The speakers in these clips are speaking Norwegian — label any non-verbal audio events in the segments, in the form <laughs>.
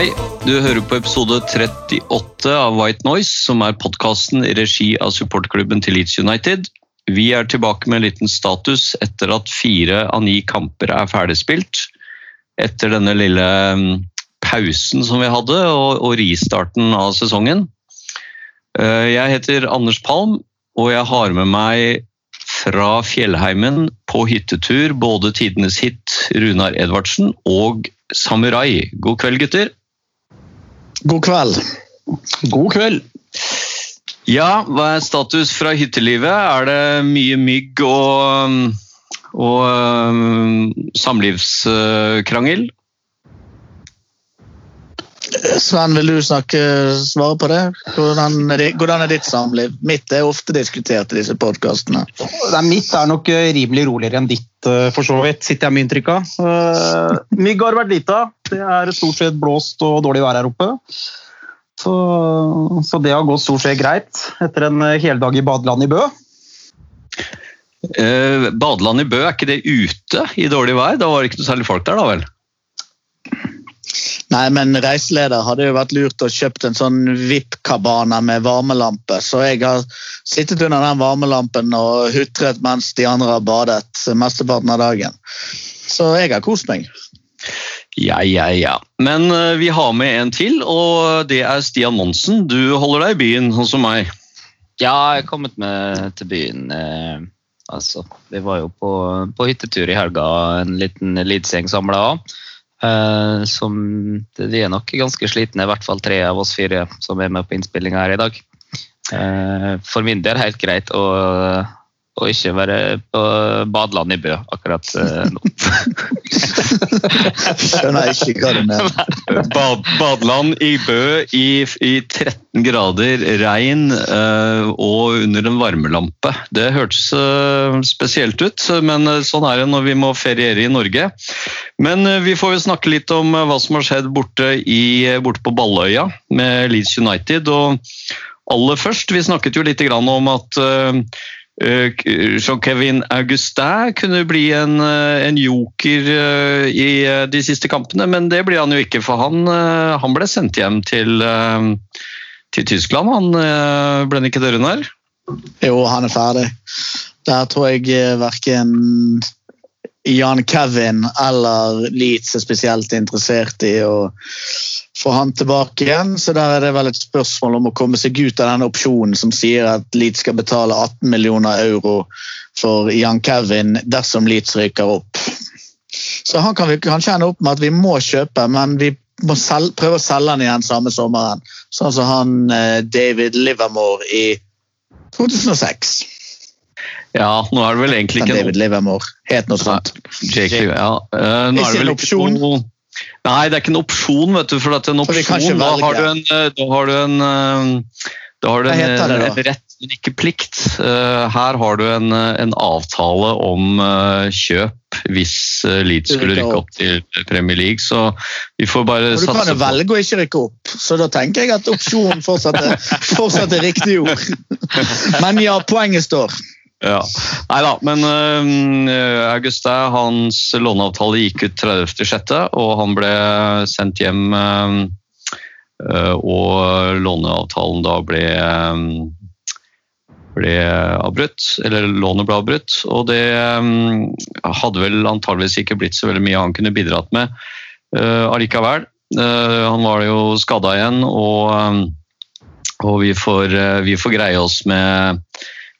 Hei, du hører på episode 38 av White Noise, som er podkasten i regi av supportklubben til Leeds United. Vi er tilbake med en liten status etter at fire av ni kamper er ferdigspilt. Etter denne lille mm, pausen som vi hadde, og, og ristarten av sesongen. Eh, Jeg heter Anders Palm, og jeg har med meg fra fjellheimen på hyttetur både tidenes hit Runar Edvardsen og Samurai. God kveld, gutter. God kveld. God kveld. Ja, hva er status fra hyttelivet? Er det mye mygg og, og um, samlivskrangel? Sven, vil du snakke, svare på det? Hvordan er, det, hvordan er ditt samliv? Mitt er ofte diskutert i disse podkastene. Mitt er nok eh, rimelig roligere enn ditt, eh, for så vidt, sitter jeg med inntrykk av. Eh, Mygg har vært lite av. Det er stort sett blåst og dårlig vær her oppe. Så, så det har gått stort sett greit etter en heldag i badeland i Bø. Eh, badeland i Bø, er ikke det ute i dårlig vær? Da var det ikke noe særlig folk der, da vel? Nei, men reiseleder hadde jo vært lurt å kjøpt en sånn VIP-kabana med varmelampe. Så jeg har sittet under den varmelampen og hutret mens de andre har badet mesteparten av dagen. Så jeg har kost meg. Ja, ja, ja. Men eh, vi har med en til, og det er Stian Monsen. Du holder deg i byen, sånn som meg. Ja, jeg er kommet med til byen. Eh, altså, vi var jo på, på hyttetur i helga, en liten Leeds-gjeng samla òg. Eh, som De er nok ganske slitne, i hvert fall tre av oss fire som er med på innspillinga her i dag. For min del helt greit å, å ikke være på badeland i Bø akkurat eh, nå. <laughs> Skjønner ikke hva du mener. <laughs> Bad, badeland i Bø i, i 13 grader, regn uh, og under en varmelampe. Det hørtes uh, spesielt ut, men sånn er det når vi må feriere i Norge. Men uh, vi får jo snakke litt om hva som har skjedd borte, i, borte på Balløya med Leeds United. og aller først, vi snakket jo litt grann om at Jean-Kevin Augustin kunne bli en, eh, en joker eh, i eh, de siste kampene, men det blir han jo ikke, for han, eh, han ble sendt hjem til, eh, til Tyskland. Han eh, ble ikke det, Runar? Jo, han er ferdig. Der tror jeg eh, verken Jan Kevin eller Leeds er spesielt interessert i å få han tilbake igjen. Så der er det vel et spørsmål om å komme seg ut av den opsjonen som sier at Leeds skal betale 18 millioner euro for Jan Kevin dersom Leeds ryker opp. Så han kan vi kanskje ende opp med at vi må kjøpe, men vi må sel prøve å selge han igjen samme sommeren. Sånn som han eh, David Livermore i 2006. Ja, nå er det vel egentlig ikke David Livermore het noe sånt. Ja. Eh, nå er det vel ikke noe- Nei, det er ikke en opsjon, vet du. For at en opsjon, da har du en, eh, da har du en, eh, da har du en, en, da? en rett, men ikke plikt. Eh, Her har du en, eh, en avtale om eh, kjøp hvis eh, Leeds skulle Rykke rykke opp til Premier League. Så vi får bare satse på du kan jo velge å ikke rykke opp, så da tenker jeg at opsjonen fortsatt er, fortsatt er riktig ord. <laughs> Men ja, poenget står. Ja. Nei da, men uh, Augustin, hans låneavtale gikk ut 30.6., og han ble sendt hjem. eh, eh, og låneavtalen da ble eh, ble avbrutt, eller lånet ble avbrutt. Og det um, hadde vel antageligvis ikke blitt så veldig mye han kunne bidratt med uh, allikevel. Uh, han var jo skada igjen, og, um, og vi, får, eh, vi får greie oss med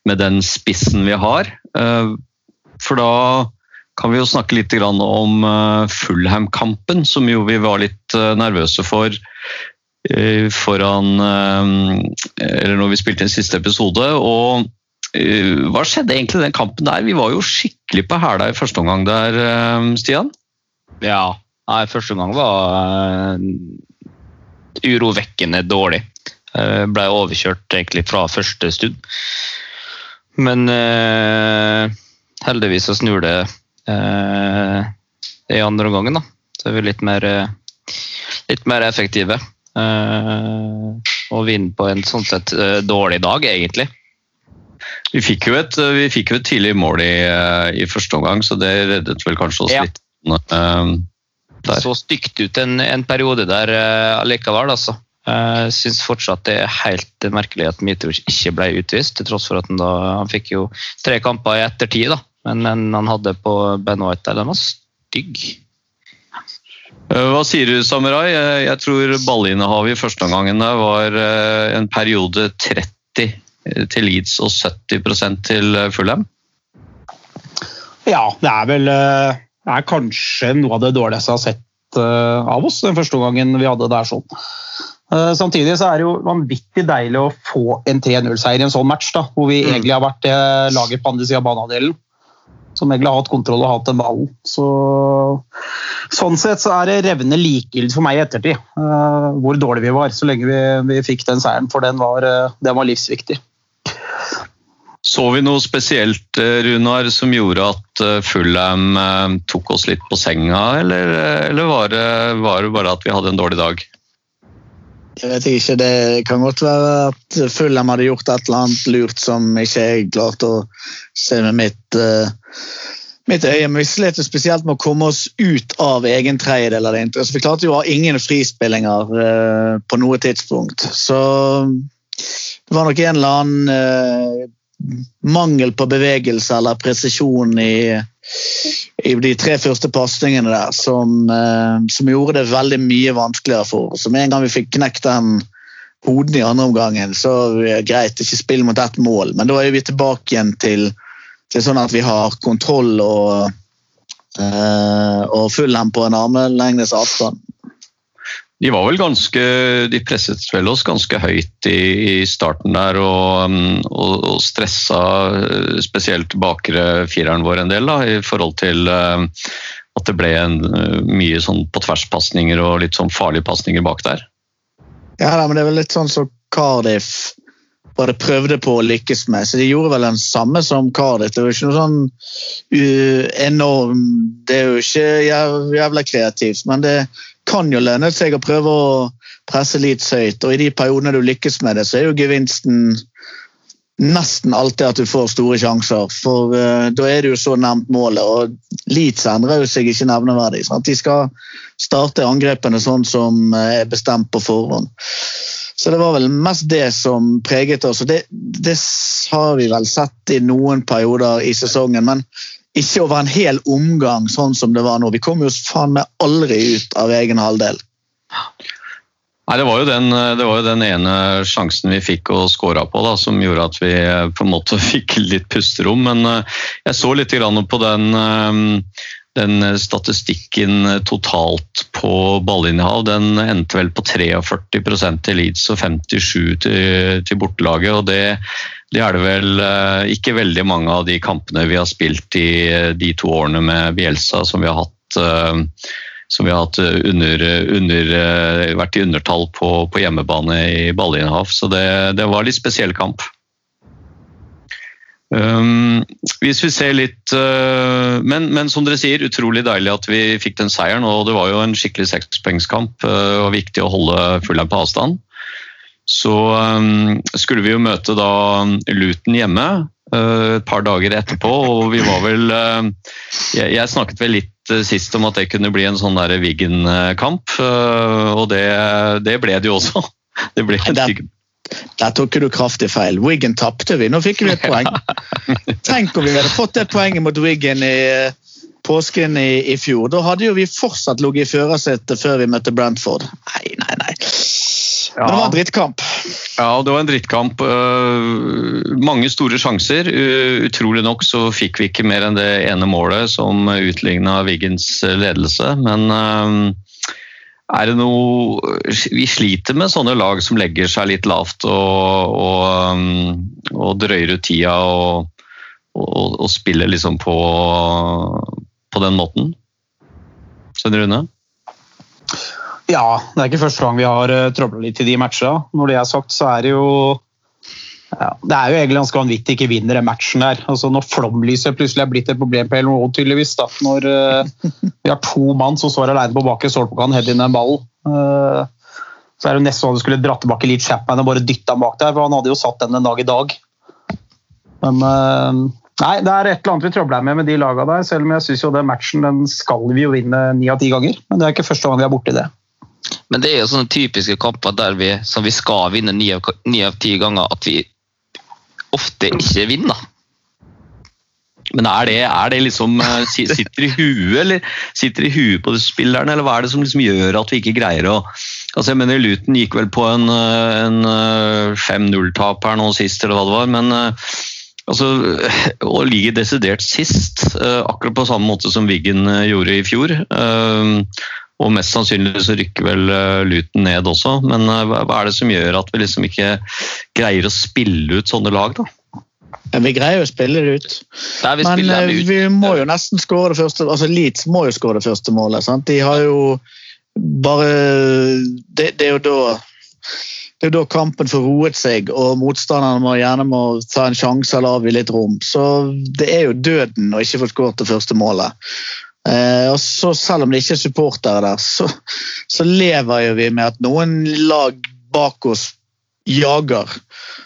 med den spissen vi har. Eh, For da kan vi jo snakke litt om eh, Fulham-kampen, som jo vi var litt eh, nervøse for foran Eller når vi spilte inn siste episode. Og hva skjedde egentlig den kampen der? Vi var jo skikkelig på hæla i første omgang der, Stian. Ja, Nei, første omgang var urovekkende dårlig. Ble overkjørt egentlig fra første stund. Men eh, heldigvis så snur det eh, i andre omgang, da. Så er vi litt mer, eh, litt mer effektive. Eh, og vinner på en sånn sett eh, dårlig dag, egentlig. Vi fikk jo et, vi fikk jo et tidlig mål i, i første omgang, så det reddet vel kanskje oss Ja. litt. Der. Så stygt ut en, en periode der allikevel, altså. Jeg syns fortsatt det er helt merkelig at Mitrovic ikke ble utvist, til tross for at han da han fikk jo tre kamper i ettertid, da. Men den han hadde på Ben White, den var stygg. Eh, Hva sier du, Samurai? Eh, Jeg tror ballinnehavet i første omgangen var eh, en periode 30 til Leeds og 70 til eh, Fulham. Ja, det er vel eh, det er kanskje noe av det dårligste jeg har sett eh, av oss den første gangen vi hadde det der sånn. Eh, Samtidig så er det jo vanvittig deilig å få en 3-0-seier i en sånn match, da, hvor vi Mm. egentlig har vært det laget på andre sida av banehalvdelen. Som egentlig har hatt kontroll og hatt den ballen. Så, sånn sett så er det revnende likegyldig for meg i ettertid uh, hvor dårlig vi var, så lenge vi, vi fikk den seieren. For den var, uh, den var livsviktig. Så vi noe spesielt, eh, Runar, som gjorde at eh, Fulham eh, tok oss litt på senga, eller, eh, eller var, det, var det bare at vi hadde en dårlig dag? Jeg vet ikke, Det kan godt være at Fulham hadde gjort et eller annet lurt som ikke jeg klarte å se med mitt, uh, mitt øye. Men vi slet spesielt med å komme oss ut av egen tredjedel av det. Altså, vi klarte jo å ha ingen frispillinger uh, på noe tidspunkt. Så det var nok en eller annen uh, mangel på bevegelse eller presisjon i, i de tre første pasningene der som, eh, som gjorde det veldig mye vanskeligere for oss. Med en gang vi fikk knekt den hoden i andre omgangen, så greit, ikke spill mot ett mål. Men da er vi tilbake igjen til, til sånn at vi har kontroll og, eh, og Fulham på en armlengdes avstand. De var vel ganske, de presset vel oss ganske høyt i, i starten der og, og, og stressa eh, spesielt bakre fireren vår en del da, i forhold til eh, at det ble en, eh, mye sånn på tvers-pasninger og litt sånn farlige pasninger bak der. Ja, men Det er vel litt sånn som Cardiff bare prøvde på å lykkes med. Så De gjorde vel den samme som Cardiff. Det var jo ikke noe sånn uh, enorm Det er jo ikke jæv- jævla kreativt, men det kan jo lønne seg å prøve å presse litt høyt. Og i de periodene du lykkes med det, så er jo gevinsten nesten alltid at du får store sjanser. For uh, da er det jo så nærmt målet, og Leeds endrer jo seg ikke nevneverdig. Sant? De skal starte angrepene sånn som eh, er bestemt på forhånd. Så det var vel mest det som preget oss. og det, det har vi vel sett i noen perioder i sesongen, men ikke over en hel omgang sånn som det var nå. Vi kom jo faen meg aldri ut av egen halvdel. Nei, det var, den, det var jo den ene sjansen vi fikk å skåra på da, som gjorde at vi på en måte <laughs> fikk litt pusterom. Men eh, jeg så litt på den, eh, den statistikken totalt på ballinnehav. Den endte vel på 43 til Leeds og 57 til, til bortelaget. og det, det er det vel eh, ikke veldig mange av de kampene vi har spilt i eh, de to årene med Bielsa som vi har hatt eh, vi har hatt under, under, eh, vært i undertall på, på hjemmebane i ballinnehav. Så det, det var litt spesiell kamp. Um, hvis vi ser litt uh, men, men som dere sier, utrolig deilig at vi fikk den seieren. og Det var jo en skikkelig sekspoengskamp uh, og viktig å holde Fulham på avstand. Så um, skulle vi jo møte da Luton hjemme uh, et par dager etterpå, og vi var vel jeg, jeg snakket vel litt sist om at det kunne bli en sånn Wiggen-kamp, og det, det ble det jo også. <laughs> Det ble Nei, det- Der tok du kraftig feil. Wiggen tapte vi, nå fikk vi et poeng. <laughs> Tenk om vi hadde fått det poenget mot Wiggen i eh, påsken i, i fjor. Da hadde jo vi fortsatt ligget i førersetet før vi møtte Brantford. Nei, nei, nei. Men det var en drittkamp. Ja, det var en drittkamp. Eh, mange store sjanser. Utrolig nok så fikk vi ikke mer enn det ene målet som utligna Wiggens ledelse, men eh, er det noe Vi sliter med sånne lag som legger seg litt lavt og, og, um, og drøyer ut tida og, og, spiller liksom på, på den måten. Svein Rune? Ja, det er ikke første gang vi har uh, trøbla litt i de matchene. Når det er sagt, så er det jo ja, Det er jo egentlig ganske vanvittig ikke vinner den matchen her. Altså Når flomlyset plutselig er blitt et problem på Road, tydeligvis. da. Når uh, vi har to mann som står alene på bakre stolpe head inn den ballen. Uh, så er det nesten sånn at du skulle dratt tilbake litt Chapman og bare dytta han bak der, for han hadde jo satt den en dag i dag. Men uh, Nei, det er et eller annet vi trøbler med med de lagene der, selv om jeg syns den matchen den skal vi jo vinne ni av ti ganger. Men det er ikke første gang vi er borti det. Men det er jo sånne typiske kamper der vi, som vi skal vinne ni av ti ganger, at vi ofte ikke vinner. Men er det, er det liksom eh, Sitter i huet eller sitter i huet på spillerne, eller hva er det som liksom gjør at vi ikke greier å Altså jeg mener Luton gikk vel på en, eh, en eh, 5-0-tap her nå sist, eller hva det var. Men eh, altså, <laughs> å ligge desidert sist, eh, akkurat på samme måte som Wiggen eh, gjorde i fjor eh, Og mest sannsynlig så rykker vel eh, Luton ned også, men eh, hva er det som gjør at vi liksom ikke greier å spille ut sånne lag, da? Men vi greier jo å spille det ut. Nei, vi Men eh, ut. vi må jo nesten skåre det første altså Leeds må jo skåre det første målet. Sant? De har jo bare Det, det er jo da det er da kampen får roet seg, og motstanderne må gjerne må ta en sjanse eller avgi litt rom. Så det er jo døden å ikke få skåret det første målet. Eh, og så Selv om det ikke er supportere der, så, så lever jo vi med at noen lag bak oss jager.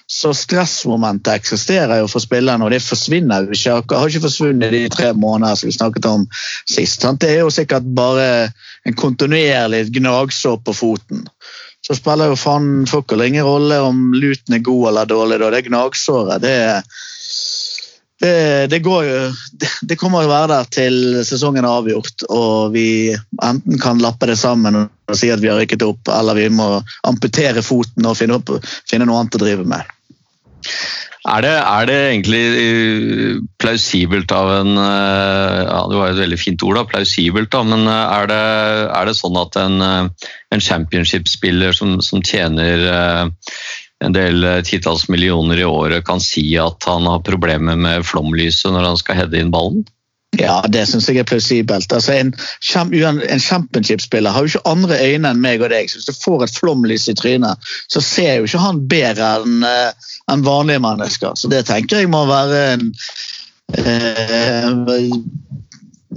Så stressmomentet eksisterer jo for spillerne, og det forsvinner jo ikke. Det har ikke forsvunnet de tre månedene som vi snakket om sist. Sant? Det er jo sikkert bare en kontinuerlig gnagsår på foten. Så spiller jo faen fuck ingen rolle om luten er god eller dårlig. Da. Det gnagsåret, det, det, det går jo det, kommer jo være der til sesongen er avgjort, og vi enten kan lappe det sammen og si at vi har rykket opp, eller vi må amputere foten og finne, opp, finne noe annet å drive med. Er det, er det egentlig eh, plausibelt av en eh, ja, Det var et veldig fint ord, da, plausibelt, da, men eh, er det, er det sånn at en, en championship-spiller som, som tjener en del eh, titalls millioner i året, kan si at han har problemer med flomlyset når han skal heade inn ballen? Ja, det syns jeg er plausibelt. Altså, en, en championship-spiller har jo ikke andre øyne enn meg og deg. Så hvis du får et flomlys i trynet, så ser jo ikke han bedre enn en enn vanlige mennesker. Så det tenker jeg må være en eh,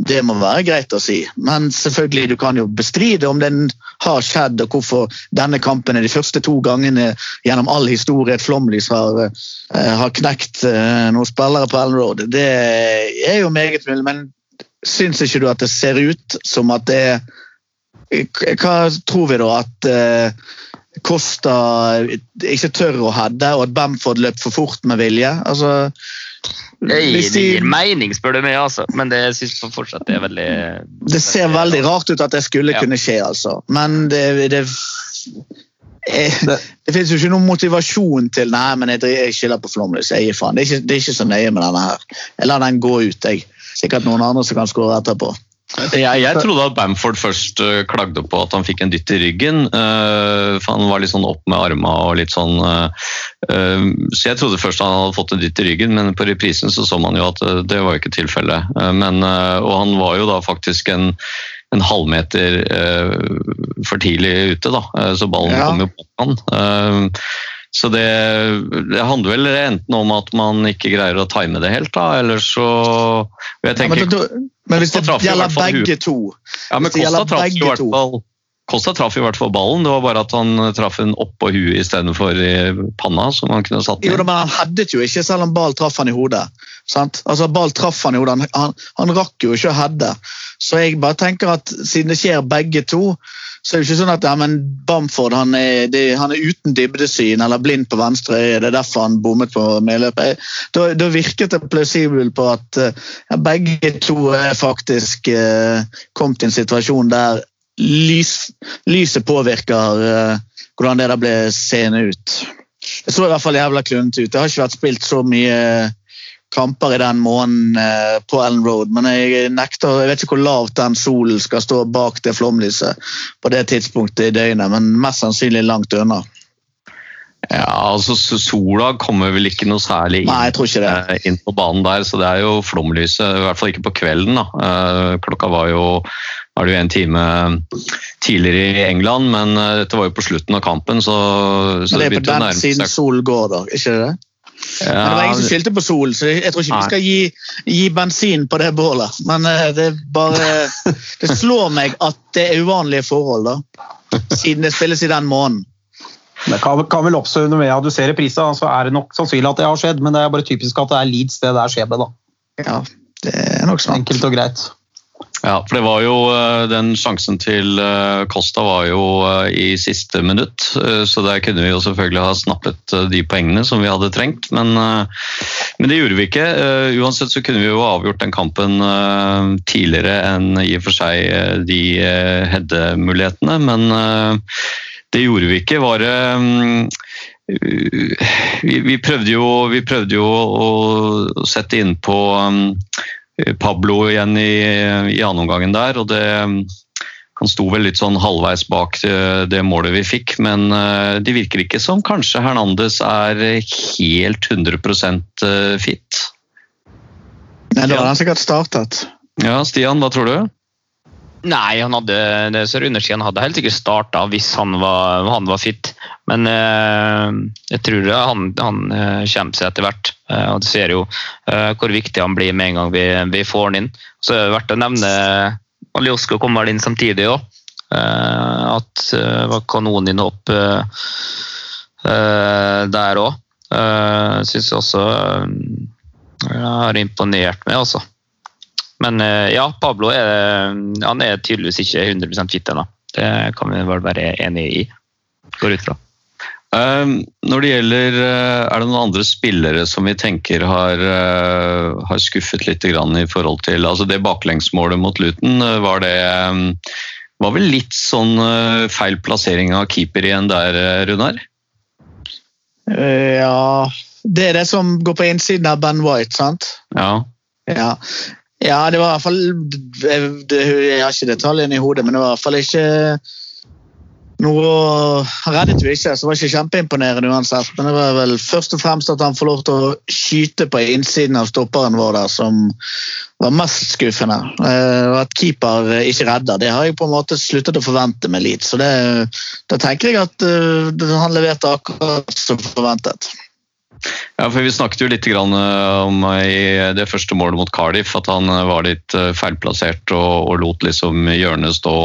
Det må være greit å si. Men selvfølgelig, du kan jo bestride om den har skjedd, og hvorfor denne kampen er de første to gangene gjennom all historie et flomlys har, eh, har knekt eh, noen spillere på Ellen Road. Det er jo meget mulig, men syns ikke du at det ser ut som at det er Hva tror vi da? At eh, Costa ikke tør å heade, og at Bamford løp for fort med vilje? Altså, Det gir, det de- gir mening, spør du meg, altså. men det syns jeg fortsatt det er veldig Det ser veldig rart ut at det skulle Ja. kunne skje, altså. Men det, det, det, det finnes jo ikke noen motivasjon til Nei, men jeg, jeg skylder på flomlys. Jeg gir faen. Det er, ikke, det er ikke så nøye med denne her. Jeg lar den gå ut, jeg. Sikkert noen andre som kan skåre etterpå. Jeg, jeg trodde at Bamford først øh, klagde på at han fikk en dytt i ryggen. Uh, for Han var litt sånn opp med armene og litt sånn øh, Så jeg trodde først han hadde fått en dytt i ryggen, men på reprisen så så man jo at det var jo ikke tilfellet. Men, og han var jo da faktisk en, en halvmeter for tidlig ute, da. så ballen Ja. kom jo på han. Så det, det handler vel enten om at man ikke greier å time det helt, da, eller så jeg jeg Ja, men, tenker, da- men hvis det gjelder begge to ja, men Kosta traff, jo i hvert to. fall, Costa traff i hvert fall ballen, det var bare at han traff den oppå huet istedenfor i panna, som han kunne satt Jo, men han headet jo ikke, selv om ball traff han i hodet. Sant? Altså, ball traff han i hodet. Han, han, han rakk jo ikke å heade. Så jeg bare tenker at siden det skjer begge to, så er det ikke sånn at ja, men Bamford han er, det, han er uten dybdesyn eller blind på venstre øye. Det er derfor han bommet på medløpet. Da, da virket det plausibelt på at eh, ja, begge to er faktisk eh, kommet i en situasjon der lys, lyset påvirker uh, hvordan det der ble seende ut. Det så i hvert fall jævla klønete ut. Det har ikke vært spilt så mye kamper i den måneden uh, på Ellen Road, men jeg nekter, jeg vet ikke hvor lavt den solen skal stå bak det flomlyset på det tidspunktet i døgnet, men mest sannsynlig langt unna. Ja, altså Sola kommer vel ikke noe særlig inn, Nei, eh, inn på banen der, så det er jo flomlyset, i hvert fall ikke på kvelden. da. Eh, Klokka var jo er det jo en time tidligere i England, men eh, dette var jo på slutten av kampen, så, så Men det er på den siden solen sol går, da. ikke det? Men det var ingen som skyldte på sol, så jeg tror ikke vi skal gi, gi bensin på det bålet. Men eh, det er bare <laughs> Det slår meg at det er uvanlige forhold, da. Siden det spilles i den måneden. Det kan, kan vel oppstå med at du ser reprisa, så er det nok sannsynlig at det har skjedd, men det er bare typisk at det er Leeds det der skjer med. da. Ja, det er nok sant. Enkelt og greit. Ja, for det var jo eh, Den sjansen til eh, Costa var jo eh, i siste minutt, så der kunne vi jo selvfølgelig ha snappet de poengene som vi hadde trengt, men, men det gjorde vi ikke. Uansett så kunne vi jo avgjort den kampen tidligere enn i og for seg de Hedde-mulighetene, men det gjorde vi ikke. Var det vi, vi, prøvde jo, vi prøvde jo å sette inn på um, Pablo igjen i, i andre omgangen der, og det han sto vel litt sånn halvveis bak det, det målet vi fikk, men uh, det virker ikke som kanskje Hernandez er helt 100 fit. Nei, da har han sikkert startet. Ja, Stian, hva tror du? Nei, han hadde, det ser undersiden hadde helt sikkert starta hvis han var, han var fit. Men eh, jeg tror han, han eh, kommer seg etter hvert. Eh, og Du ser jo eh, hvor viktig han blir med en gang vi, vi får han inn. Så er det verdt å nevne Aliosko kommer vel inn samtidig òg. at det var kanoninnhopp eh, eh, der òg. Eh, Syns også eh, har imponert meg, altså. Men eh, ja, Pablo er, han er tydeligvis ikke 100 fit ennå. Det kan vi vel være enig i. Går ut fra. Um, når det gjelder uh, Er det noen andre spillere som vi tenker har, uh, har skuffet litt grann i forhold til altså Det baklengsmålet mot Luton, var det um, var vel litt sånn uh, feil plassering av keeper igjen der, Runar? Eh, ja Det er det som går på innsiden av Ben White, sant? Ja. Ja. Ja, det var i hvert fall jeg, har ikke detaljene i hodet, men det var i hvert fall ikke noe Han reddet jo ikke, så det var ikke kjempeimponerende uansett. Men det var vel først og fremst at han får lov til å skyte på innsiden av stopperen vår der, som var mest skuffende. Eh, Og at keeper ikke redder, det har jeg på en måte sluttet å forvente med Leeds. Så det, da tenker jeg at eh, han leverte akkurat som forventet. Ja, for Vi snakket jo litt grann eh, om eh, i det første målet mot Cardiff at han eh, var litt feilplassert og, og lot liksom hjørnet stå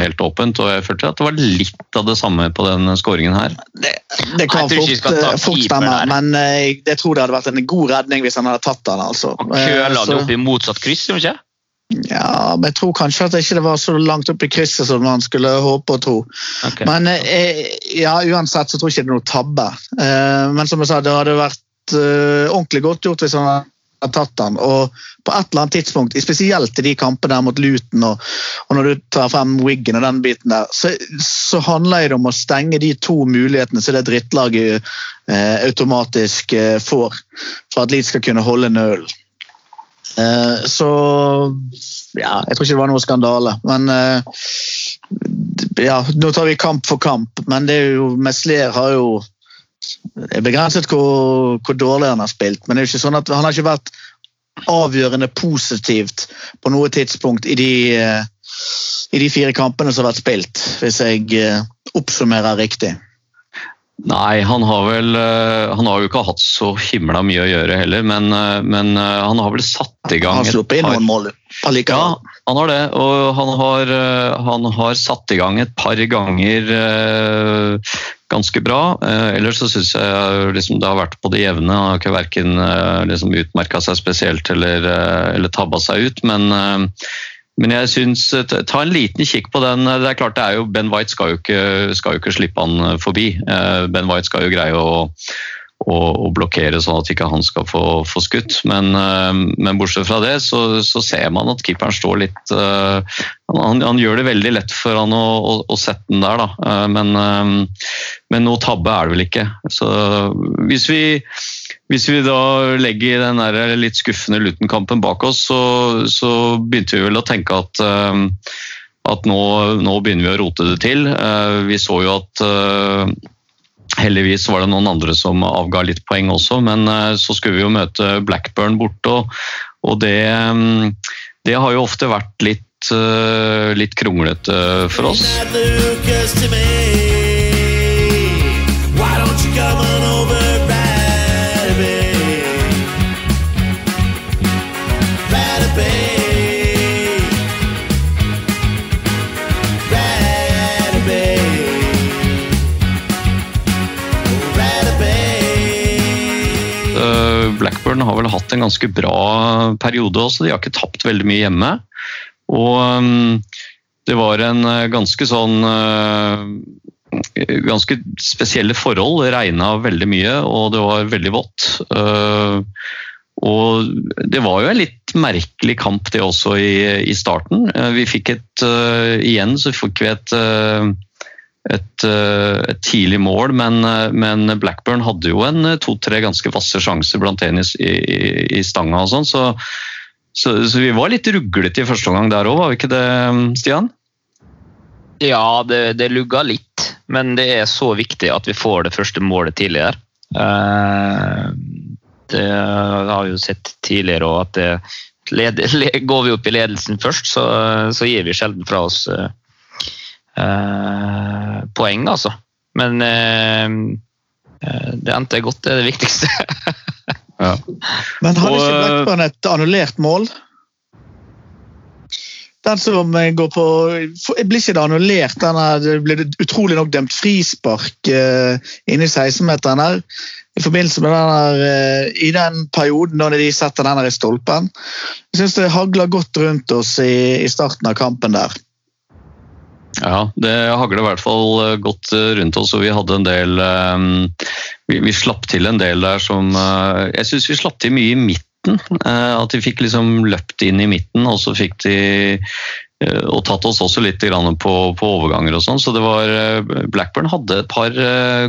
helt åpent. og Jeg følte at det var litt av det samme på den skåringen her. Det, det kan fort, fort stemme, der. men jeg jeg tror det hadde vært en god redning hvis han hadde tatt den. altså. Han køla det opp i motsatt kryss, ikke? Ja, men jeg tror kanskje at det ikke var så langt opp i krysset som man skulle håpe og tro. Okay. Men jeg, ja, uansett så tror jeg ikke det er noe tabbe. Eh, men som jeg sa, det hadde vært eh, ordentlig godt gjort hvis han hadde tatt den. Og på et eller annet tidspunkt, spesielt i de kampene der mot Luton, og, og når du tar frem Wiggen og den biten der, så, så handler det om å stenge de to mulighetene som det drittlaget eh, automatisk eh, får for at Leeds skal kunne holde nølen. Eh, så ja, jeg tror ikke det var noe skandale. Men eh, ja, nå tar vi kamp for kamp. Men det er jo, Meslier har jo det er begrenset hvor, hvor dårlig han har spilt. Men det er jo ikke sånn at han har ikke vært avgjørende positivt på noe tidspunkt i de, eh, i de fire kampene som har vært spilt, hvis jeg oppsummerer riktig. Nei, han har vel eh, Han har jo ikke hatt så himla mye å gjøre heller, men, eh, men eh, han har vel satt i gang Han har sluppet inn noen mål Ja, han har det. Og han har, han har satt i gang et par ganger ganske bra. Ellers så syns jeg liksom, det har vært på det jevne. Han har ikke verken liksom, utmerka seg spesielt eller, eller tabba seg ut. Men, men jeg syns eh, Ta en liten kikk på den. Det er klart det er jo, Ben White skal jo ikke, skal jo ikke slippe han eh, forbi. Eh, Ben White skal jo greie å og, og blokkere sånn at ikke han skal få, få skutt. Men, men bortsett fra det, så, så ser man at keeperen står litt uh, han, han gjør det veldig lett for han å, å, å sette den der, da. Men, eh, men noe tabbe er det vel ikke. Så hvis vi, hvis vi da legger den der litt skuffende Luton-kampen bak oss, så, så begynte vi vel å tenke at eh, at nå, nå begynner vi å rote det til. Eh, Vi så jo at eh, Heldigvis var det noen andre som avga litt poeng også, men så skulle vi jo møte Blackburn borte. Og, og det, mm, det har jo ofte vært litt litt kronglete for oss. Blackburn har vel hatt en ganske bra periode også. De har ikke tapt veldig mye hjemme. Og mm, det var en eh, ganske sånn eh, Ganske spesielle forhold. Det regna veldig mye, og det var veldig vått. Eh, og det var jo en litt merkelig kamp det også i, starten. Vi fikk et Igjen så fikk vi et et, eh, et tidlig mål, men, eh, men Blackburn hadde jo en eh, to-tre ganske vasse sjanser blant tennis i, i, i stanga og sånn, så, så, så vi var litt ruglete i første omgang der òg, var vi ikke det, Stian? Ja, det, det lugga litt, men det er så viktig at vi får det første målet tidligere. Det har vi jo sett tidligere òg, at det, led, <laughs> går vi opp i ledelsen først, så, så gir vi sjelden fra oss eh, poeng, altså. Men eh, eh, det endte godt, det er det viktigste. <laughs> Men hadde ikke Blackburn et annullert mål? Den som eh, går på Blir ikke det annullert? Den er, det ble utrolig nok dømt frispark uh, inni 16-meteren her. I forbindelse med den her, i den perioden når de setter den her i stolpen. Jeg syns det hagler godt rundt oss i, i starten av kampen der. Ja, det hagler i hvert fall eh, godt eh, rundt oss, og vi hadde en del eh, Vi, vi slapp til en del der som Jeg syns vi slapp til mye i midten. At de fikk liksom løpt inn i midten, og så fikk de og tatt oss også litt på, på overganger og sånn. Så det var Blackburn hadde et par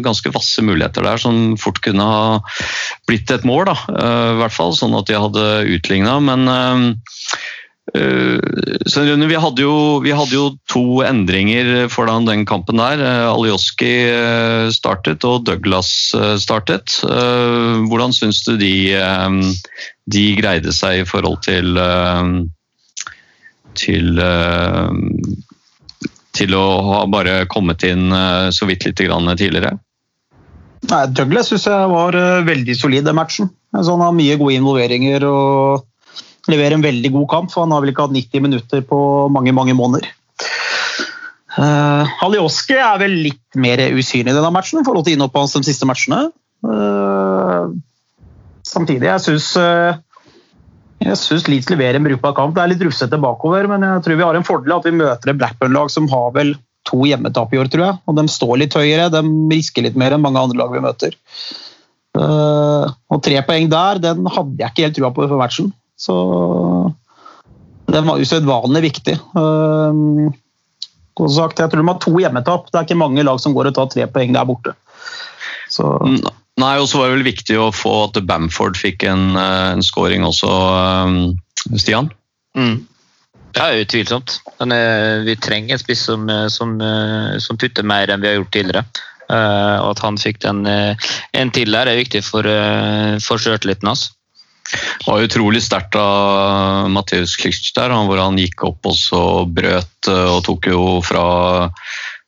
ganske vasse muligheter der som fort kunne ha blitt et mål, da. I hvert fall sånn at de hadde utligna. Men Rune, vi, hadde jo, vi hadde jo to endringer foran den kampen der. Aljoski Alioski eh, startet og Douglas eh, startet. Eh, Hvordan syns du de, eh, de greide seg i forhold til eh, til eh, til å ha bare kommet inn eh, så vidt litt tidligere? Nei, Douglas syns jeg var eh, veldig solid den matchen. Altså, han har mye gode involveringer og leverer en veldig god kamp. for Han har vel ikke hatt 90 minutter på mange mange måneder. Uh, Halioski er vel litt mer usynlig i denne matchen i forhold til innhoppet hans de siste matchene. Uh, samtidig, jeg syns uh, jeg synes Leeds leverer en brukbar kamp. Det er litt rufsete bakover, men jeg tror vi har en fordel at vi møter et Blackburn-lag som har vel to hjemmetap i år, tror jeg. Og de står litt høyere, de risker litt mer enn mange andre lag vi møter. Uh, og tre poeng der, den hadde jeg ikke helt trua på før matchen. Så den var usedvanlig viktig. Som sagt, jeg tror de har to hjemmetap. Det er ikke mange lag som går og tar tre poeng der borte. Så Nei, og så var det vel viktig å få at Bamford fikk en, eh, en scoring også, eh, Stian? Mm. Ja, utvilsomt. Men eh, vi trenger en spiss som, eh, som, eh, som putter mer enn vi har gjort tidligere. Eh, og at han fikk den en til der, er viktig for, uh, for sjøltilliten hans. Det var utrolig sterkt av Matheus Klitsch der, hvor han gikk opp og så brøt eh, og tok jo fra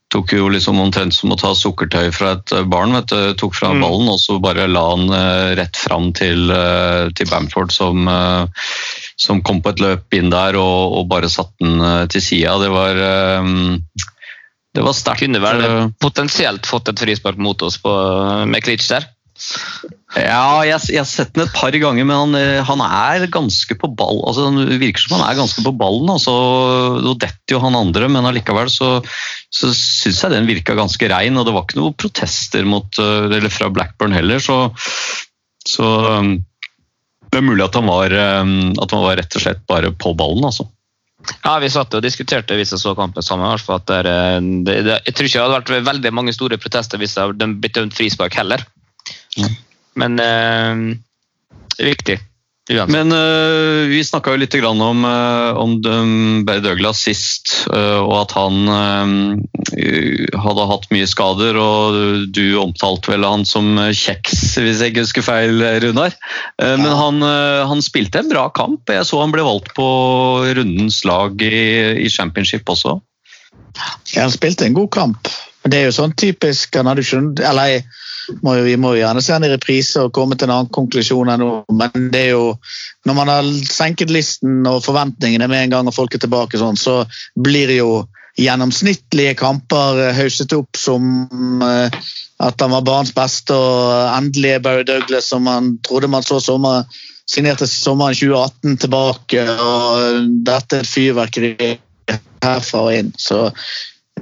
tok jo liksom omtrent som å ta sukkertøy fra et eh, barn. vet du, Tok fra Mm. ballen og så bare la han eh, rett fram til, til Bamford, som, som kom på et løp inn der og, og bare satte den til sida. Det var det var sterkt. Kunne vel potensielt fått et frispark mot oss på, med Klitsch der. Ja, jeg, jeg har sett den et par ganger, men han, eh, han er ganske på ball. Altså, det virker som han er ganske på ballen. Altså, Nå detter jo han andre, men allikevel så, så syns jeg den virka ganske rein. Og det var ikke noen protester mot, eh, fra Blackburn heller, så, så um, det er mulig at han, var, um, at han var rett og slett bare på ballen, altså. Ja, Vi satt og diskuterte hvis jeg så kampen sammen. i hvert fall at det, er, det, det, jeg tror ikke det hadde vært veldig mange store protester hvis det hadde blitt dømt frispark heller. Men eh, det er viktig. Uansett. Men uh, vi snakka jo litt grann om, uh, om Berry Douglas sist, uh, og at han hadde hatt mye skader. Og du omtalte vel han som kjeks, hvis jeg ikke husker feil, Runar. Ja. Men han, han spilte en bra kamp. Jeg så han ble valgt på rundens lag i, i championship også. Ja, han spilte en god kamp. Men det er jo sånn typisk han hadde ikke, eller må jo, Vi må jo gjerne se den i reprise og komme til en annen konklusjon enn nå, men det er jo når man har senket listen og forventningene med en gang og folk er tilbake, sånn, så blir jo gjennomsnittlige kamper eh, hausset opp som eh, at han var banens beste og endelig er Barry Douglas som man trodde man så sommer, signerte sommeren 2018 tilbake. og Dette er et fyrverkeri herfra og inn. Så, eh,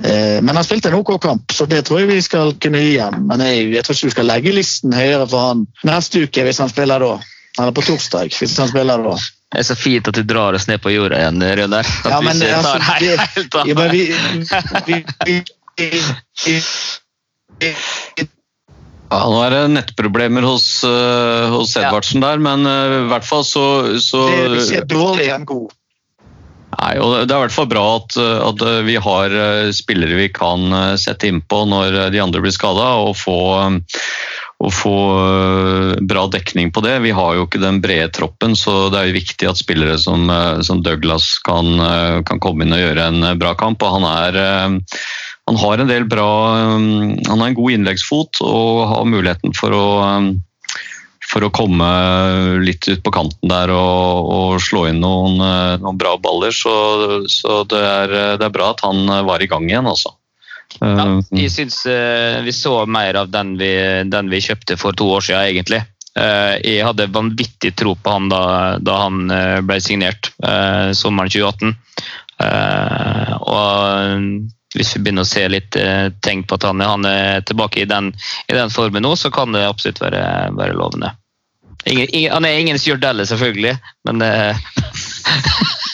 men han spilte en OK kamp, så det tror jeg vi skal kunne gi ham. Men jeg, jeg tror ikke vi skal legge listen høyere for han neste uke hvis han spiller da. Eller på torsdag, hvis han spiller da. Det er så fint at du drar oss ned på jorda igjen, Runar. At Ja, du men, ikke altså, tar helt, av. Ja, men vi, vi, vi, vi, Ja, nå er det nettproblemer hos, uh, hos Ja. Edvardsen der, men uh, i hvert fall så, så det er ikke dårlig enn god. Nei, og Det er i hvert fall bra at, at vi har eh, spillere vi kan eh, sette innpå når eh, de andre blir skada, og eh, og få eh, bra dekning på det. Vi har jo ikke den brede troppen, så det er jo viktig at spillere som, eh, som Douglas kan, eh, kan komme inn og gjøre en eh, bra kamp. og Han, er, eh, han har en del bra eh, Han har en god innleggsfot og har muligheten for å eh, for å komme litt ut på kanten der og, og slå inn noen, eh, noen bra baller. Så, så det, er, det er bra at han eh, var i gang igjen, altså. Ja, Eh, jeg syns eh, vi så mer av den vi, den vi kjøpte for to år siden, egentlig. Jeg hadde vanvittig tro på han da, da han ble signert sommeren 2018. Eh, og hvis vi begynner å se litt tegn på at han, han er tilbake i den, i den formen nå, så kan det absolutt være, være lovende. Ingen, ingen, han er ingen Stuart Dalle, selvfølgelig, men uh,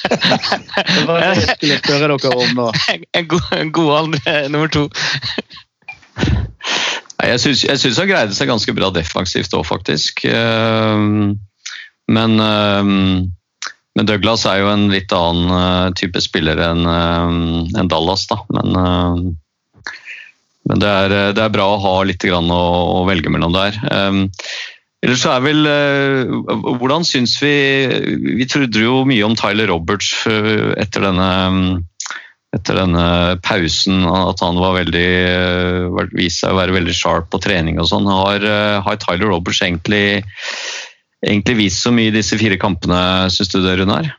Det var det jeg skulle spørre dere om nå. <laughs> en, god, en god andre nummer to. Jeg syns, han greide seg ganske bra defensivt òg, faktisk. Eh, Men, eh, men Douglas er jo en litt annen eh, type spiller enn eh, Dallas, da. Men, eh, men det, er, det er bra å ha litt grann å, å velge mellom der. Ellers så er vel eh, Hvordan syns vi Vi trodde jo mye om Tyler Roberts etter denne etter denne pausen at han var veldig, eh, viste seg å være veldig sharp på trening og sånn. Har, eh, har Tyler Roberts egentlig, egentlig vist så mye i disse fire kampene, syns du det, Runar?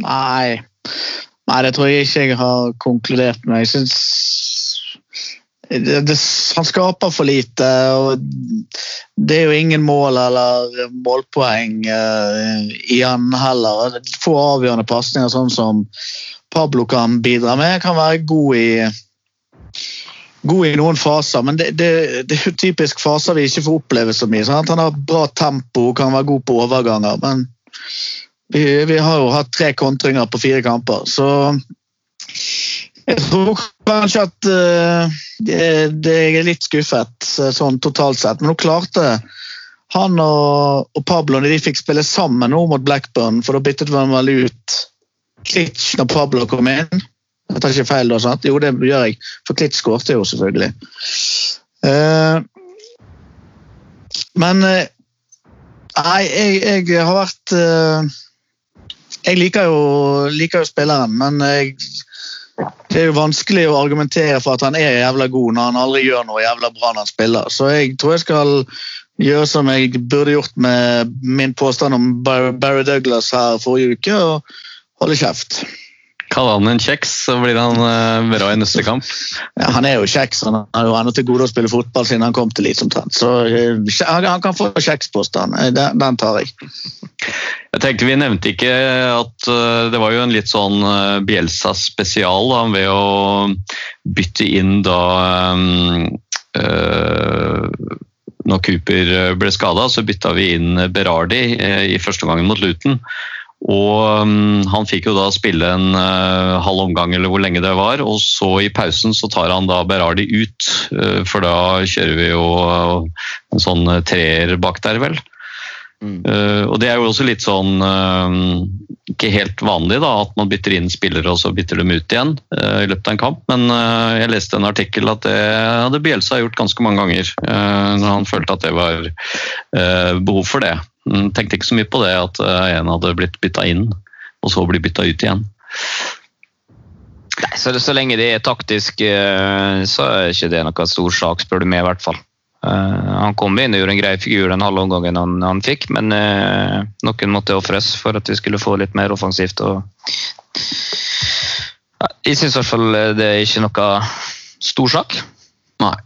Nei. Nei, det tror jeg ikke jeg har konkludert med. Jeg syns det, Han skaper for lite. og Det er jo ingen mål eller målpoeng uh, i han heller. Få avgjørende pasninger, sånn som Pablo kan bidra med. Kan være god i God i noen faser, men det, det, det er jo typisk faser vi ikke får oppleve så mye. Sant? Han har bra tempo, kan være god på overganger, men vi, vi har jo hatt tre kontringer på fire kamper, så jeg tror kanskje at det jeg er litt skuffet eh, sånn totalt sett. Men nå klarte han og, og Pablo når de fikk spille sammen nå mot Blackburn, for da byttet man vel ut Klitsch når Pablo kom inn. Jeg tar ikke feil da, sant? Jo, det gjør jeg. For Klitsch skårte jo, selvfølgelig. Uh, men uh, Nei, jeg, jeg har vært uh, Jeg liker jo, liker jo spilleren, men jeg, det er jo vanskelig å argumentere for at han er jævla god når han aldri gjør noe jævla bra når han spiller. Så jeg tror jeg skal gjøre som jeg burde gjort med min påstand om Barry Douglas her forrige uke, og holde kjeft. Kall han en kjeks, så blir han eh, bra i neste kamp. Ja, han er jo kjeks, han har jo til gode å spille fotball siden han kom til Leeds omtrent. Så eh, han kan få kjekspåstand, Eh, den, den tar jeg. Jeg tenkte Vi nevnte ikke at det var jo en litt sånn Bielsa-spesial da, ved å bytte inn da um, uh, Når Cooper ble skada, så bytta vi inn Berardi i første omgang mot Luton. Og mm, Han fikk jo da spille en eh, halv omgang eller hvor lenge det var, og så i pausen så tar han da Berardi ut. eh, for da kjører vi jo eh, en sånn treer bak der, vel. Mm. Eh, og det er jo også litt sånn uh, ikke helt vanlig da, at man bytter inn spillere og så bytter dem ut igjen uh, i løpet av en kamp, men jeg leste en artikkel at det hadde Bielsa gjort ganske mange ganger når han følte at det var eh, behov for det. Han Tenkte ikke så mye på det at en hadde blitt bytta inn og så bli bytta ut igjen. Nei, så, så lenge det er taktisk, så er ikke det noe stor sak, spør du meg i hvert fall. Eh, han kom inn og gjorde en grei figur den halve omgangen han, han fikk, men eh, noen måtte ofres for at vi skulle få litt mer offensivt. Og... Jeg syns i hvert fall det er ikke noe stor sak. Nei.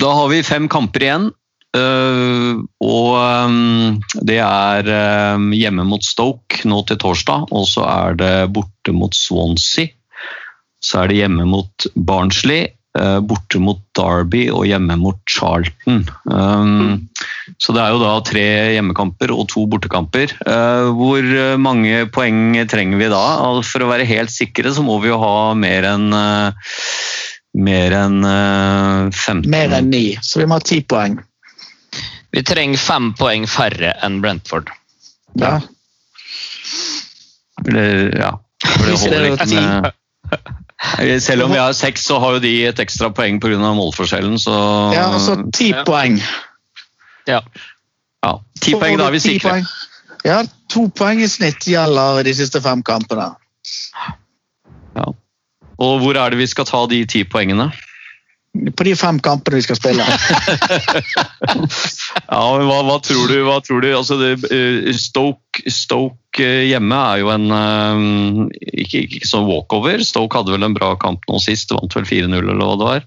Da har vi fem kamper igjen. og det er hjemme mot Stoke nå til torsdag, og så er det borte mot Swansea. Så er det hjemme mot Barnsley, borte mot Derby og hjemme mot Charlton. Um, så det er jo da tre hjemmekamper og to bortekamper. Uh, hvor mange poeng trenger vi da? For å være helt sikre så må vi jo ha mer enn uh, mer enn øh, 15 Mer enn ni, så vi må ha ti poeng. Vi trenger fem poeng færre enn Brentford. Ja. Eller, ja. For det holder ikke med <laughs> Selv om vi har seks, så har jo de et ekstra poeng pga. målforskjellen. Så ja, altså ti Ja. poeng. Ja. ja, ti poeng, da er vi sikre. poeng. Ja, to poeng i snitt gjelder de siste fem kampene. Og hvor er det vi skal ta de ti poengene? På de fem kampene vi skal spille. <laughs> Ja, men hva, hva tror du? Hva tror du? Altså, det, eh, Stoke, Stoke eh, hjemme er jo en eh, ikke, ikke sånn walkover. Stoke hadde vel en bra kamp nå sist, vant vel 4-0 eller hva det var.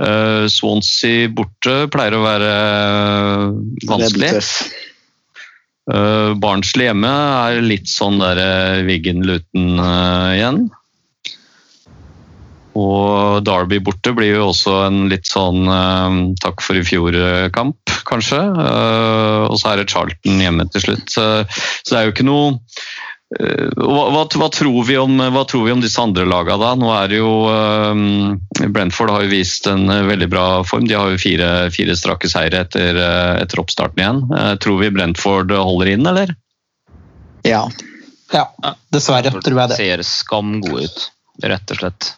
Eh, Swansea borte pleier å være eh, vanskelig. Barnsley hjemme er litt sånn der Wiggen-Luton igjen. Og Derby borte blir jo også en litt sånn uh, takk for i fjor-kamp, kanskje. Uh, og så er det Charlton hjemme til slutt. Uh, så det er jo ikke noe uh, hva, hva, hva, tror vi om, hva tror vi om disse andre lagene da? Nå er det jo uh, Brentford har jo vist en veldig bra form. De har jo fire, fire strake seire etter, uh, etter oppstarten igjen. Uh, tror vi Brentford holder inn, eller? Ja. Ja, dessverre tror jeg det. Ser skam gode ut, rett og slett.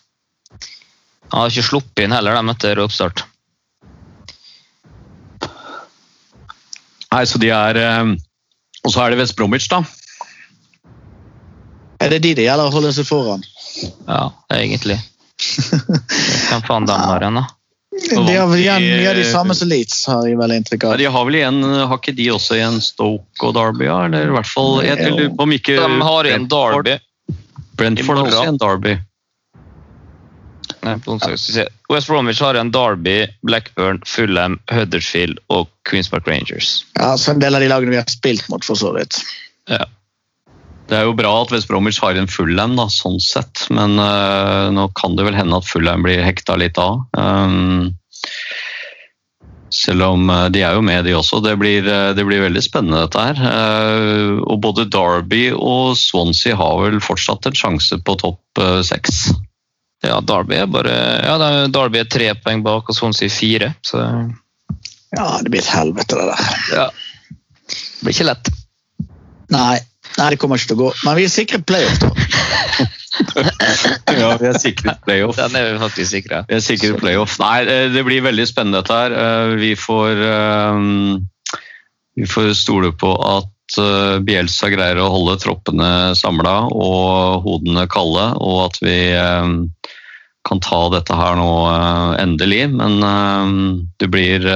Han har ikke sluppet inn heller, dem etter oppstart. Nei, så de er uh, Og så er det West Bromwich, da. Er det de det gjelder å holde seg foran? Ja, egentlig. Hvem faen dem har igjen, da? De har vel igjen de- mye av de samme som Leeds, har jeg vel inntrykk Ja, av. de har vel igjen Har ikke de også igjen Stoke og Derby, ja? Eller i hvert fall Jeg lurer på om ikke De har igjen Derby. Brentford har også igjen Derby. Nei. West Bromwich har igjen Derby, Blackburn, Fulham, Huddersfield og Queens Park Rangers. Ja, så en del av de lagene vi har spilt mot, for så vidt. Ja. Det er jo bra at West Bromwich har en Fulham, da, sånn sett. Men uh, nå kan det vel hende at Fulham blir hekta litt av. Um, selv om eh, de er jo med, de også. Det blir, eh, det blir veldig spennende, dette her. Eh, og både Derby og Swansea har vel fortsatt en sjanse på topp seks. Ja, Derby er bare ja, er- Derby er tre poeng bak og Swansea fire. Så Ja, det blir et helvete, det der. ja. det blir ikke lett. Nei, nei, det kommer ikke til å gå. Men vi er sikre playoff, da. Ja, vi er sikre playoff. Den er vi faktisk sikre. Vi er sikre playoff. Nei, eh, det blir veldig spennende dette her. Eh, Vi får, eh, vi får stole på at eh, Bielsa greier å holde troppene samla og hodene kalde, og at vi eh, kan ta dette her nå eh, endelig. Men det blir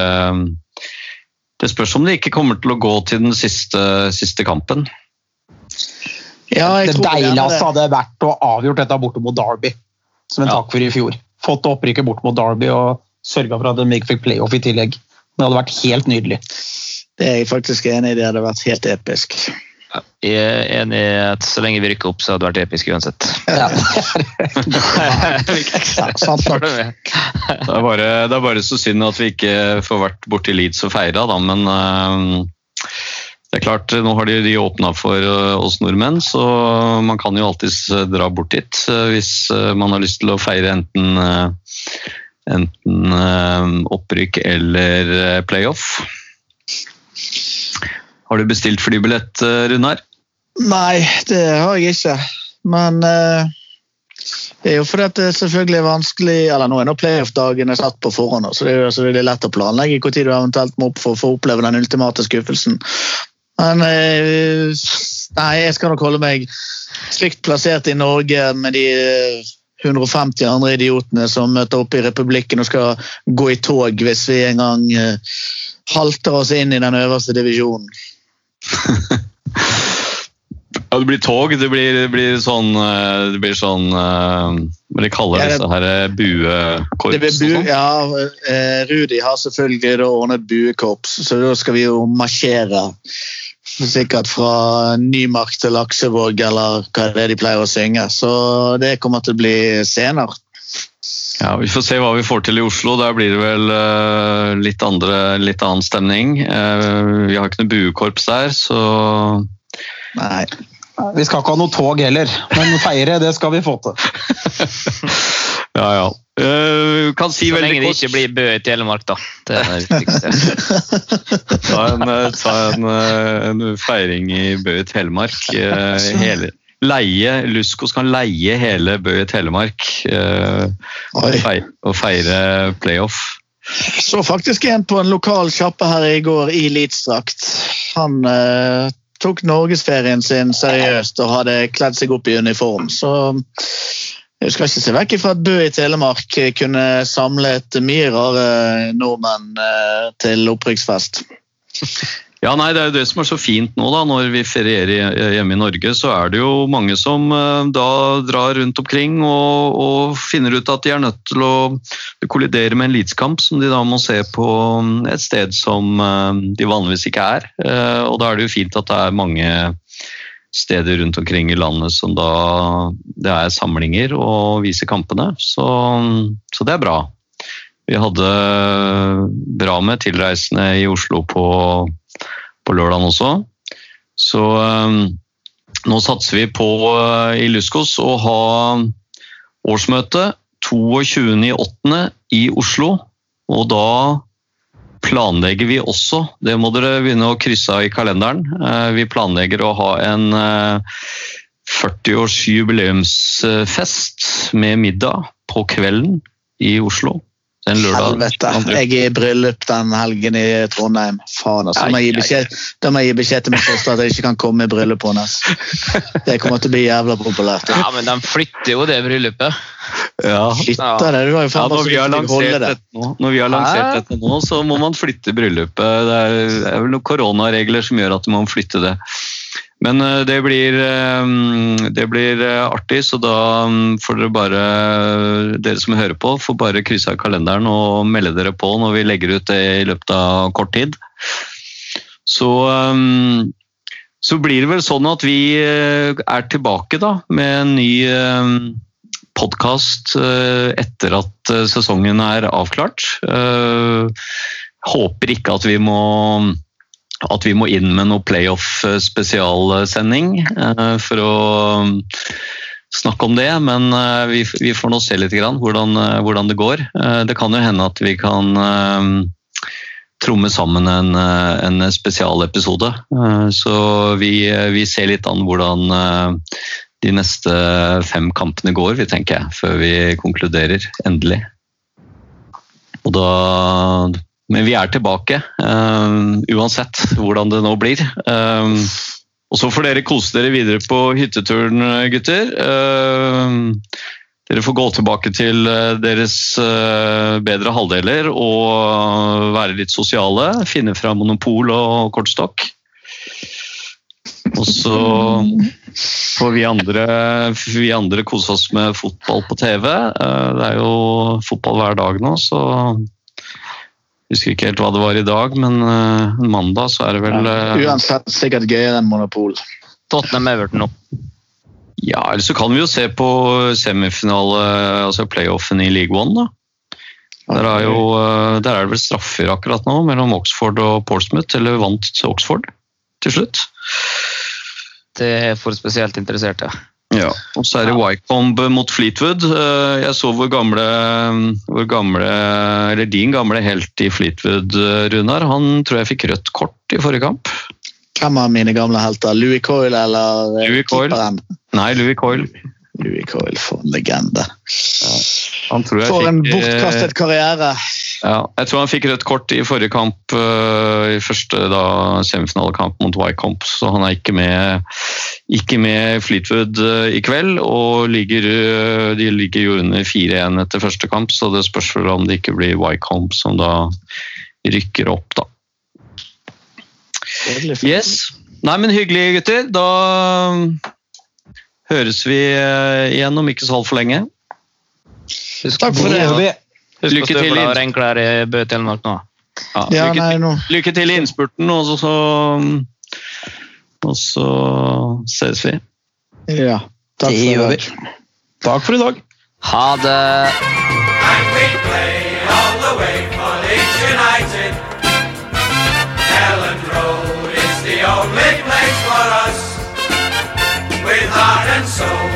Det spørs om det ikke kommer til å gå til den siste, siste kampen. Ja, jeg Det deiligste hadde vært å avgjort dette borte mot Derby, som en Ja. takk for i fjor. Fått opprykket bort mot Derby og sørga for at de ikke fikk playoff i tillegg. Det hadde vært helt nydelig. Det er jeg faktisk enig i. Det hadde vært helt episk. Jeg er enig i at så lenge vi rykker opp, så hadde det vært episk uansett. Ja. <laughs> Ja, sant nok. <laughs> Det er, bare, det er bare så synd at vi ikke får vært borti Leeds og feira, da, men eh, det er klart, nå har de, de åpna for eh, oss nordmenn, så man kan jo alltids dra bort dit eh, hvis man har lyst til å feire enten, enten opprykk eller playoff. Har du bestilt flybillett, eh, Runar? Nei, det har jeg ikke. Men eh, det er jo fordi at det selvfølgelig er vanskelig Eller nå er nå playoff-dagene satt på forhånd, så det er jo så det lett å planlegge når du eventuelt må opp for å få oppleve den ultimate skuffelsen. Men eh, nei, jeg skal nok holde meg trygt plassert i Norge med de eh, 150 andre idiotene som møter opp i Republikken og skal gå i tog hvis vi en gang eh, halter oss inn i den øverste divisjonen. <laughs> Ja, det blir tog. Det blir, det blir sånn eh, Det blir sånn eh, Hva de kaller Ja, det- disse her buekorps bu sånn? ja, eh, Rudi har selvfølgelig da ordnet buekorps, så da skal vi jo marsjere. Sikkert fra Nymark til Laksevåg, eller hva er det de pleier å synge. Så det kommer til å bli scener. Ja, Vi får se hva vi får til i Oslo. Der blir det vel eh, litt, andre, litt annen stemning. Eh, vi har ikke noe buekorps der, så Nei. Vi skal ikke ha noe tog heller, men feire det skal vi få til. <laughs> ja, ja. Uh, kan si Så veldig lenge det ikke blir Bø i Telemark, da. Det er det viktigste. <laughs> ta en, ta en, en feiring i Bø i Telemark. Uh, hele, leie, Luskos kan leie hele Bø i Telemark eh, og, feire, og feire playoff. Så faktisk en på en lokal sjappe her i går i Leeds-drakt. Han eh, tok norgesferien sin seriøst og hadde kledd seg opp i uniform. Så jeg skal ikke se vekk ifra at Bø i Telemark kunne samlet mye rare nordmenn eh, til opprykksfest. <laughs> Ja, nei, Det er jo det som er så fint nå, da, når vi ferierer hjemme i Norge. Så er det jo mange som eh, da drar rundt omkring og, og finner ut at de er nødt til å kollidere med en elitekamp som de da må se på mm, et sted som eh, de vanligvis ikke er. Eh, Og da er det jo fint at det er mange steder rundt omkring i landet som da det er samlinger og viser kampene. Så, så det er bra. Vi hadde bra med tilreisende i Oslo på på lørdagen også. Så um, nå satser vi på uh, i Luskos å ha årsmøte 22.8. i Oslo. Og da planlegger vi også, det må dere begynne å krysse av i kalenderen, uh, vi planlegger å ha en uh, 40-års jubileumsfest med middag på kvelden i Oslo. Den lørdag. Helvete, jeg er i bryllup den helgen i Trondheim. Faen, altså. Da må jeg gi beskjed, jeg gi beskjed til min søster at jeg ikke kan komme i bryllupet hennes. Det kommer til å bli jævla populært. Ja, men de flytter jo det bryllupet. Ja. Flytter det, du har jo Ja, når vi har lansert det. nå, når vi har lansert dette nå, så må man flytte bryllupet. Det er, det er vel noen koronaregler som gjør at man må flytte det. Men eh, det blir, eh, det blir eh, artig, så da mm, får dere bare, dere som hører på, får bare krysse av kalenderen og melde dere på når vi legger ut det i løpet av kort tid. Så, så blir det vel sånn at vi er tilbake da med en ny podkast etter at sesongen er avklart. Håper ikke at vi må at vi må inn med noe playoff-spesialsending eh, for å mm, snakke om det, men eh, vi, får nå se litt grann hvordan, eh, hvordan det går. Det kan jo hende at vi kan eh, tromme sammen en, en spesialepisode. Så vi, vi ser litt an hvordan de neste fem kampene går, vi tenker jeg, før vi konkluderer endelig. Og da Men vi er tilbake, um, uansett hvordan det nå blir. Um, og så får dere kose dere videre på hytteturen, gutter. Um, dere får gå tilbake til deres bedre halvdeler og være litt sosiale. Finne fra monopol og kortstokk. Og så får vi andre, vi andre kose oss med fotball på TV. Det er jo fotball hver dag nå, så husker ikke helt hva det var i dag, men uh, mandag så er det vel uh, Uansett sikkert gøyere enn Monopol. Tottenham Everton nå. Ja, eller så kan vi jo se på semifinale, altså playoffen i League One, da. Der er, jo, eh, der er det vel straffer akkurat nå mellom Oxford og Portsmouth, eller vant Oxford til slutt. Det er for spesielt interesserte. Ja, og så er det Wycombe mot Fleetwood. Eh, Jeg så hvor gamle, hvor gamle Eller din gamle helt i Fleetwood, eh, Runar. Han tror jeg fikk rødt kort i forrige kamp. Hvem av mine gamle helter? Louis Coyle eller Louis keeperen? Coyle. Nei, Louis Coyle. Louis Coyle, for en legende. Han tror jeg For en eh, bortkastet karriere. Ja, jeg tror han fikk rødt kort i forrige kamp, eh, i første da, semifinalekamp mot Wycombe, så han er ikke med, ikke med Fleetwood eh, i kveld. Og ligger, eh, de ligger jo under 4-1 etter første kamp, så det spørs vel om det ikke blir Wycombe som da rykker opp, da. Yes. Nei, men hyggelig, gutter. Da høres vi igjen om ikke så altfor lenge. Husk, Takk for det. Lykke til, er enklere i Bø Telemark nå. Ja, lykke, nei, lykke, til i innspurten, og så, så, og så ses vi. Ja. Takk det for i dag. Takk for i dag. Ha det. Road is the only place for us with heart and soul.